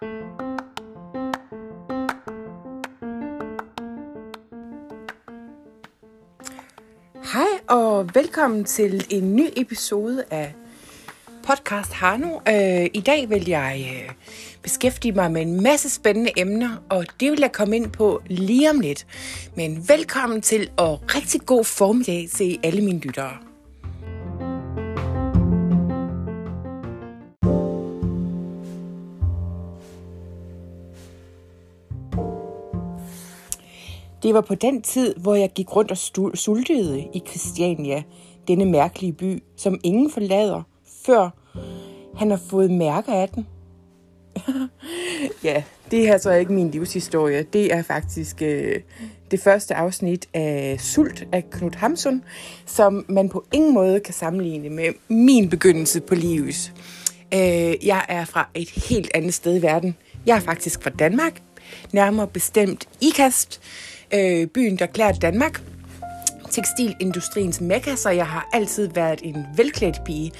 Hej og velkommen til en ny episode af podcast Hano. Øh, I dag vil jeg øh, beskæftige mig med en masse spændende emner, og det vil jeg komme ind på lige om lidt. Men velkommen til og rigtig god formiddag til alle mine lyttere. Det var på den tid, hvor jeg gik rundt og sultede i Christiania, denne mærkelige by, som ingen forlader, før han har fået mærker af den. ja, det er altså ikke min livshistorie. Det er faktisk øh, det første afsnit af Sult af Knut Hamsun, som man på ingen måde kan sammenligne med min begyndelse på livet. Øh, jeg er fra et helt andet sted i verden. Jeg er faktisk fra Danmark, nærmere bestemt Ikast, øh, byen, der klæder Danmark. Tekstilindustriens mekka, så jeg har altid været en velklædt pige.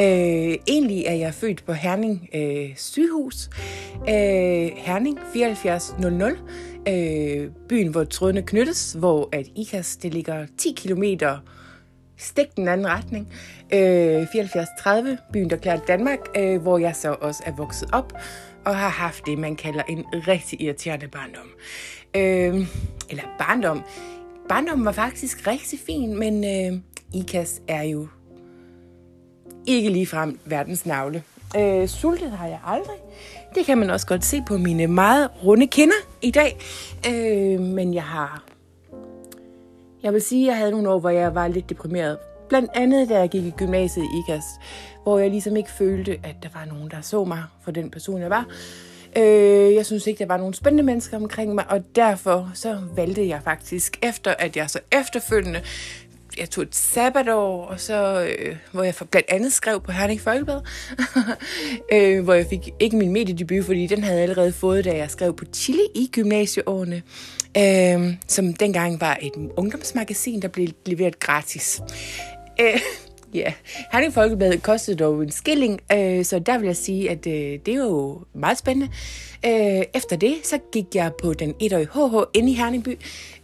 Øh, egentlig er jeg født på Herning øh, sygehus. Øh, Herning 7400. Øh, byen, hvor trådene knyttes, hvor at IKAS det ligger 10 km stik den anden retning. Øh, 7430, byen, der klæder Danmark, øh, hvor jeg så også er vokset op og har haft det, man kalder en rigtig irriterende barndom. Øh, eller barndom. Barndommen var faktisk rigtig fin, men øh, IKAS er jo ikke ligefrem verdens navle. Øh, sultet har jeg aldrig. Det kan man også godt se på mine meget runde kinder i dag. Øh, men jeg har... Jeg vil sige, at jeg havde nogle år, hvor jeg var lidt deprimeret. Blandt andet, da jeg gik i gymnasiet i IKAST, hvor jeg ligesom ikke følte, at der var nogen, der så mig for den person, jeg var. Øh, jeg synes ikke, der var nogen spændende mennesker omkring mig, og derfor så valgte jeg faktisk, efter at jeg så efterfølgende jeg tog et sabbatår, og så, øh, hvor jeg blandt andet skrev på Herning Folkeblad, øh, hvor jeg fik ikke min mediedebut, fordi den havde jeg allerede fået, da jeg skrev på Chile i gymnasieårene, øh, som dengang var et ungdomsmagasin, der blev leveret gratis. Øh, Ja, yeah. Herning Folkeblad kostede dog en skilling, øh, så der vil jeg sige, at øh, det er jo meget spændende. Øh, efter det, så gik jeg på den 1 HH inde i Herningby,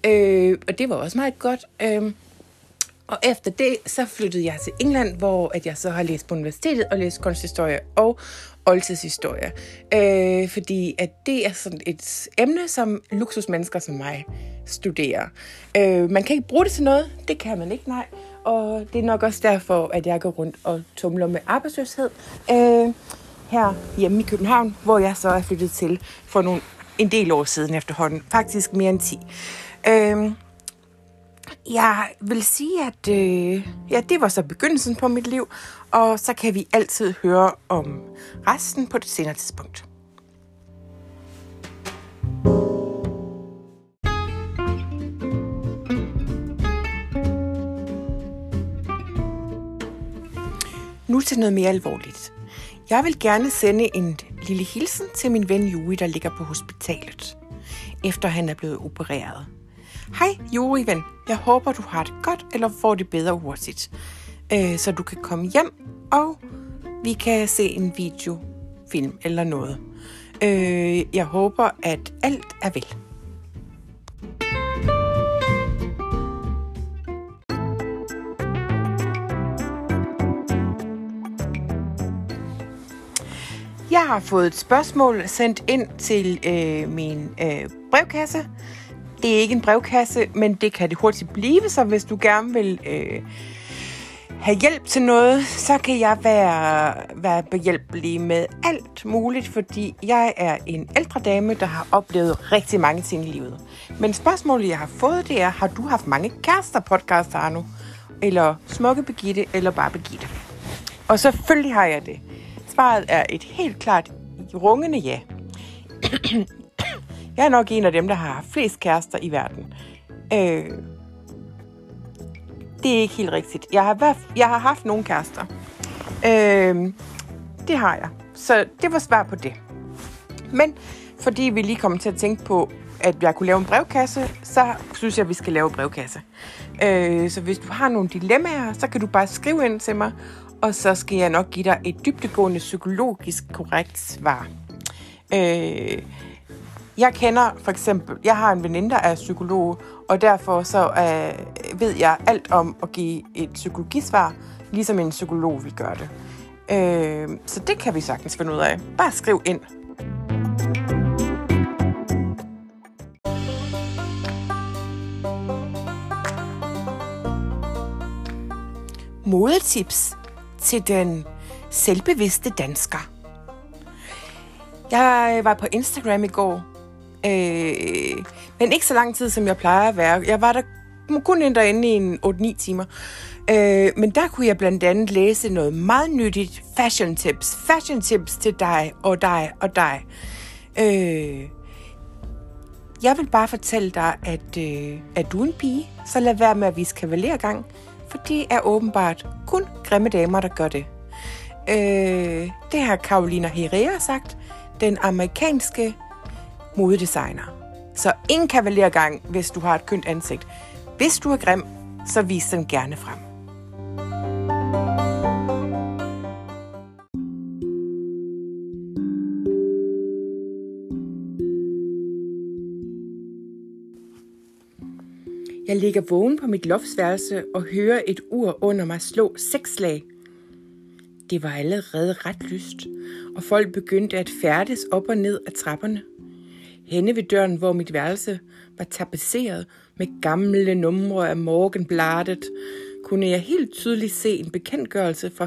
øh, og det var også meget godt. Øh, og efter det, så flyttede jeg til England, hvor at jeg så har læst på universitetet og læst kunsthistorie og oldtidshistorie. Øh, fordi at det er sådan et emne, som luksusmennesker som mig studerer. Øh, man kan ikke bruge det til noget, det kan man ikke, nej. Og det er nok også derfor, at jeg går rundt og tumler med arbejdsløshed øh, her hjemme i København, hvor jeg så er flyttet til for nogle, en del år siden efterhånden. Faktisk mere end 10. Øh, jeg vil sige, at øh, ja, det var så begyndelsen på mit liv, og så kan vi altid høre om resten på et senere tidspunkt. Til noget mere alvorligt. Jeg vil gerne sende en lille hilsen til min ven Juri, der ligger på hospitalet, efter han er blevet opereret. Hej Juri ven, jeg håber du har det godt, eller får det bedre hurtigt, øh, så du kan komme hjem, og vi kan se en video, film eller noget. Øh, jeg håber, at alt er vel. Har fået et spørgsmål sendt ind til øh, min øh, brevkasse. Det er ikke en brevkasse, men det kan det hurtigt blive, så hvis du gerne vil øh, have hjælp til noget, så kan jeg være, være behjælpelig med alt muligt, fordi jeg er en ældre dame, der har oplevet rigtig mange ting i livet. Men spørgsmålet, jeg har fået, det er, har du haft mange kærester podcast, Arno? Eller smukke Begitte, eller bare Begitte? Og selvfølgelig har jeg det. Svaret er et helt klart rungende ja. jeg er nok en af dem, der har flest kærester i verden. Øh, det er ikke helt rigtigt. Jeg har, jeg har haft nogle kærester. Øh, det har jeg. Så det var svar på det. Men fordi vi lige kom til at tænke på, at jeg kunne lave en brevkasse, så synes jeg, at vi skal lave en brevkasse. Øh, så hvis du har nogle dilemmaer, så kan du bare skrive ind til mig, og så skal jeg nok give dig et dybtegående psykologisk korrekt svar. Øh, jeg kender for eksempel, jeg har en veninde, der er psykolog, og derfor så øh, ved jeg alt om at give et psykologisvar, ligesom en psykolog vil gøre det. Øh, så det kan vi sagtens finde ud af. Bare skriv ind. Modetips til den selvbevidste dansker. Jeg øh, var på Instagram i går, øh, men ikke så lang tid, som jeg plejer at være. Jeg var der kun ind derinde i en 8-9 timer. Øh, men der kunne jeg blandt andet læse noget meget nyttigt fashion tips. Fashion tips til dig og dig og dig. Øh, jeg vil bare fortælle dig, at øh, er du en pige, så lad være med at vise kavalergang, for det er åbenbart kun grimme damer, der gør det. Øh, det har Carolina Herrera sagt, den amerikanske modedesigner. Så ingen kavalergang, hvis du har et kønt ansigt. Hvis du er grim, så vis den gerne frem. Jeg ligger vågen på mit loftsværelse og hører et ur under mig slå seks slag. Det var allerede ret lyst, og folk begyndte at færdes op og ned af trapperne. Henne ved døren, hvor mit værelse var tapetseret med gamle numre af Morgenbladet, kunne jeg helt tydeligt se en bekendtgørelse fra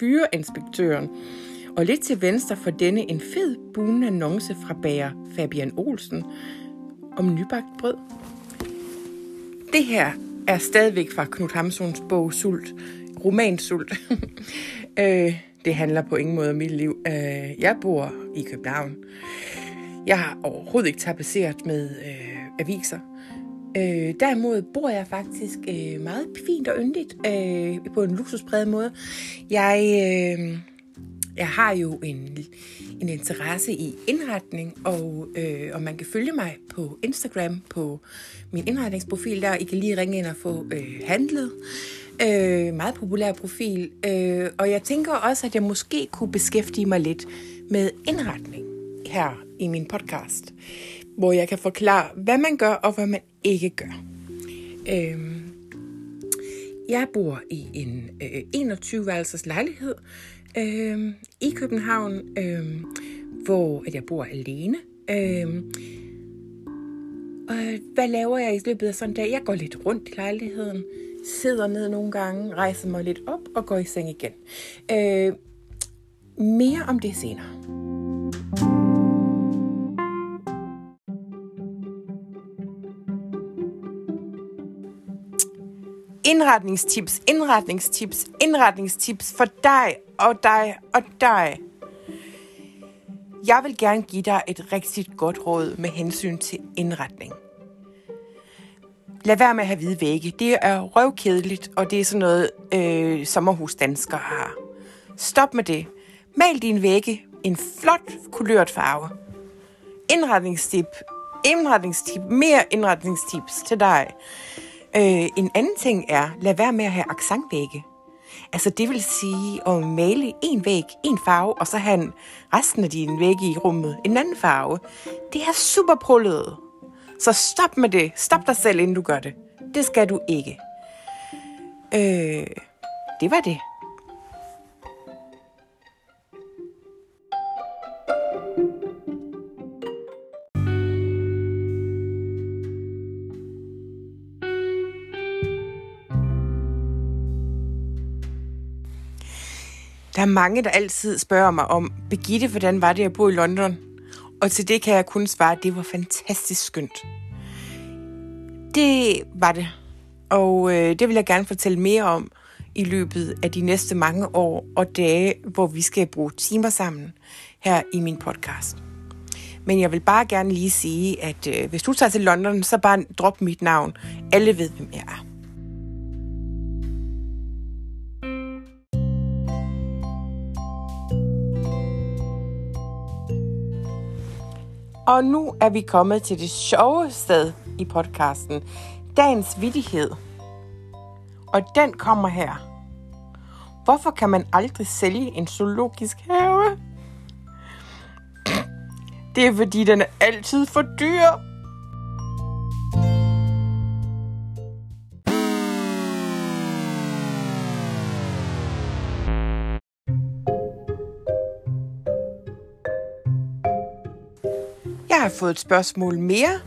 fyrinspektøren, og lidt til venstre for denne en fed bunende annonce fra bager Fabian Olsen om nybagt brød. Det her er stadigvæk fra Knut Hamsuns bog Sult, romansult. Øh, det handler på ingen måde om mit liv. Øh, jeg bor i København. Jeg har overhovedet ikke tapetseret med øh, aviser. Øh, derimod bor jeg faktisk øh, meget fint og yndigt øh, på en luksuspræget måde. Jeg, øh, jeg har jo en, en interesse i indretning, og, øh, og man kan følge mig på Instagram på min indretningsprofil der. I kan lige ringe ind og få øh, handlet. Øh, meget populær profil. Øh, og jeg tænker også, at jeg måske kunne beskæftige mig lidt med indretning her i min podcast, hvor jeg kan forklare, hvad man gør og hvad man ikke gør. Øh, jeg bor i en øh, 21-værelses lejlighed øh, i København, øh, hvor at jeg bor alene. Øh, og hvad laver jeg i løbet af sådan en dag? Jeg går lidt rundt i lejligheden, sidder ned nogle gange, rejser mig lidt op og går i seng igen. Øh, mere om det senere. Indretningstips, indretningstips, indretningstips for dig og dig og dig. Jeg vil gerne give dig et rigtig godt råd med hensyn til indretning. Lad være med at have hvide vægge. Det er røvkedeligt, og det er sådan noget, øh, sommerhusdanskere har. Stop med det. Mal din vægge en flot kulørt farve. Indretningstip. Indretningstip. Mere indretningstips til dig. Øh, en anden ting er, lad være med at have aksangvægge. Altså det vil sige at male en væg, en farve, og så have resten af dine vægge i rummet en anden farve. Det er super prullet. Så stop med det. Stop dig selv, inden du gør det. Det skal du ikke. Øh, det var det. Der er mange, der altid spørger mig om, Begitte, hvordan var det at bo i London? Og til det kan jeg kun svare, at det var fantastisk skønt. Det var det. Og øh, det vil jeg gerne fortælle mere om i løbet af de næste mange år og dage, hvor vi skal bruge timer sammen her i min podcast. Men jeg vil bare gerne lige sige, at øh, hvis du tager til London, så bare drop mit navn. Alle ved, hvem jeg er. Og nu er vi kommet til det sjove sted i podcasten. Dagens vidighed. Og den kommer her. Hvorfor kan man aldrig sælge en zoologisk have? Det er fordi, den er altid for dyr. Har fået et spørgsmål mere.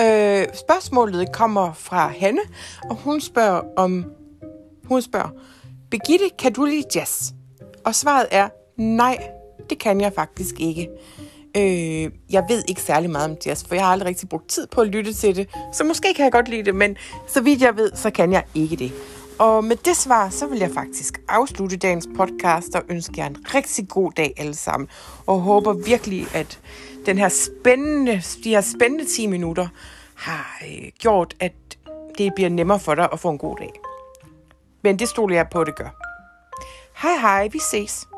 Øh, spørgsmålet kommer fra Hanne, og hun spørger om... Hun spørger, Begitte, kan du lide jazz? Og svaret er, nej, det kan jeg faktisk ikke. Øh, jeg ved ikke særlig meget om jazz, for jeg har aldrig rigtig brugt tid på at lytte til det. Så måske kan jeg godt lide det, men så vidt jeg ved, så kan jeg ikke det. Og med det svar, så vil jeg faktisk afslutte dagens podcast og ønske jer en rigtig god dag alle sammen. Og håber virkelig, at den her spændende, de her spændende 10 minutter har øh, gjort, at det bliver nemmere for dig at få en god dag. Men det stoler jeg på, at det gør. Hej hej, vi ses.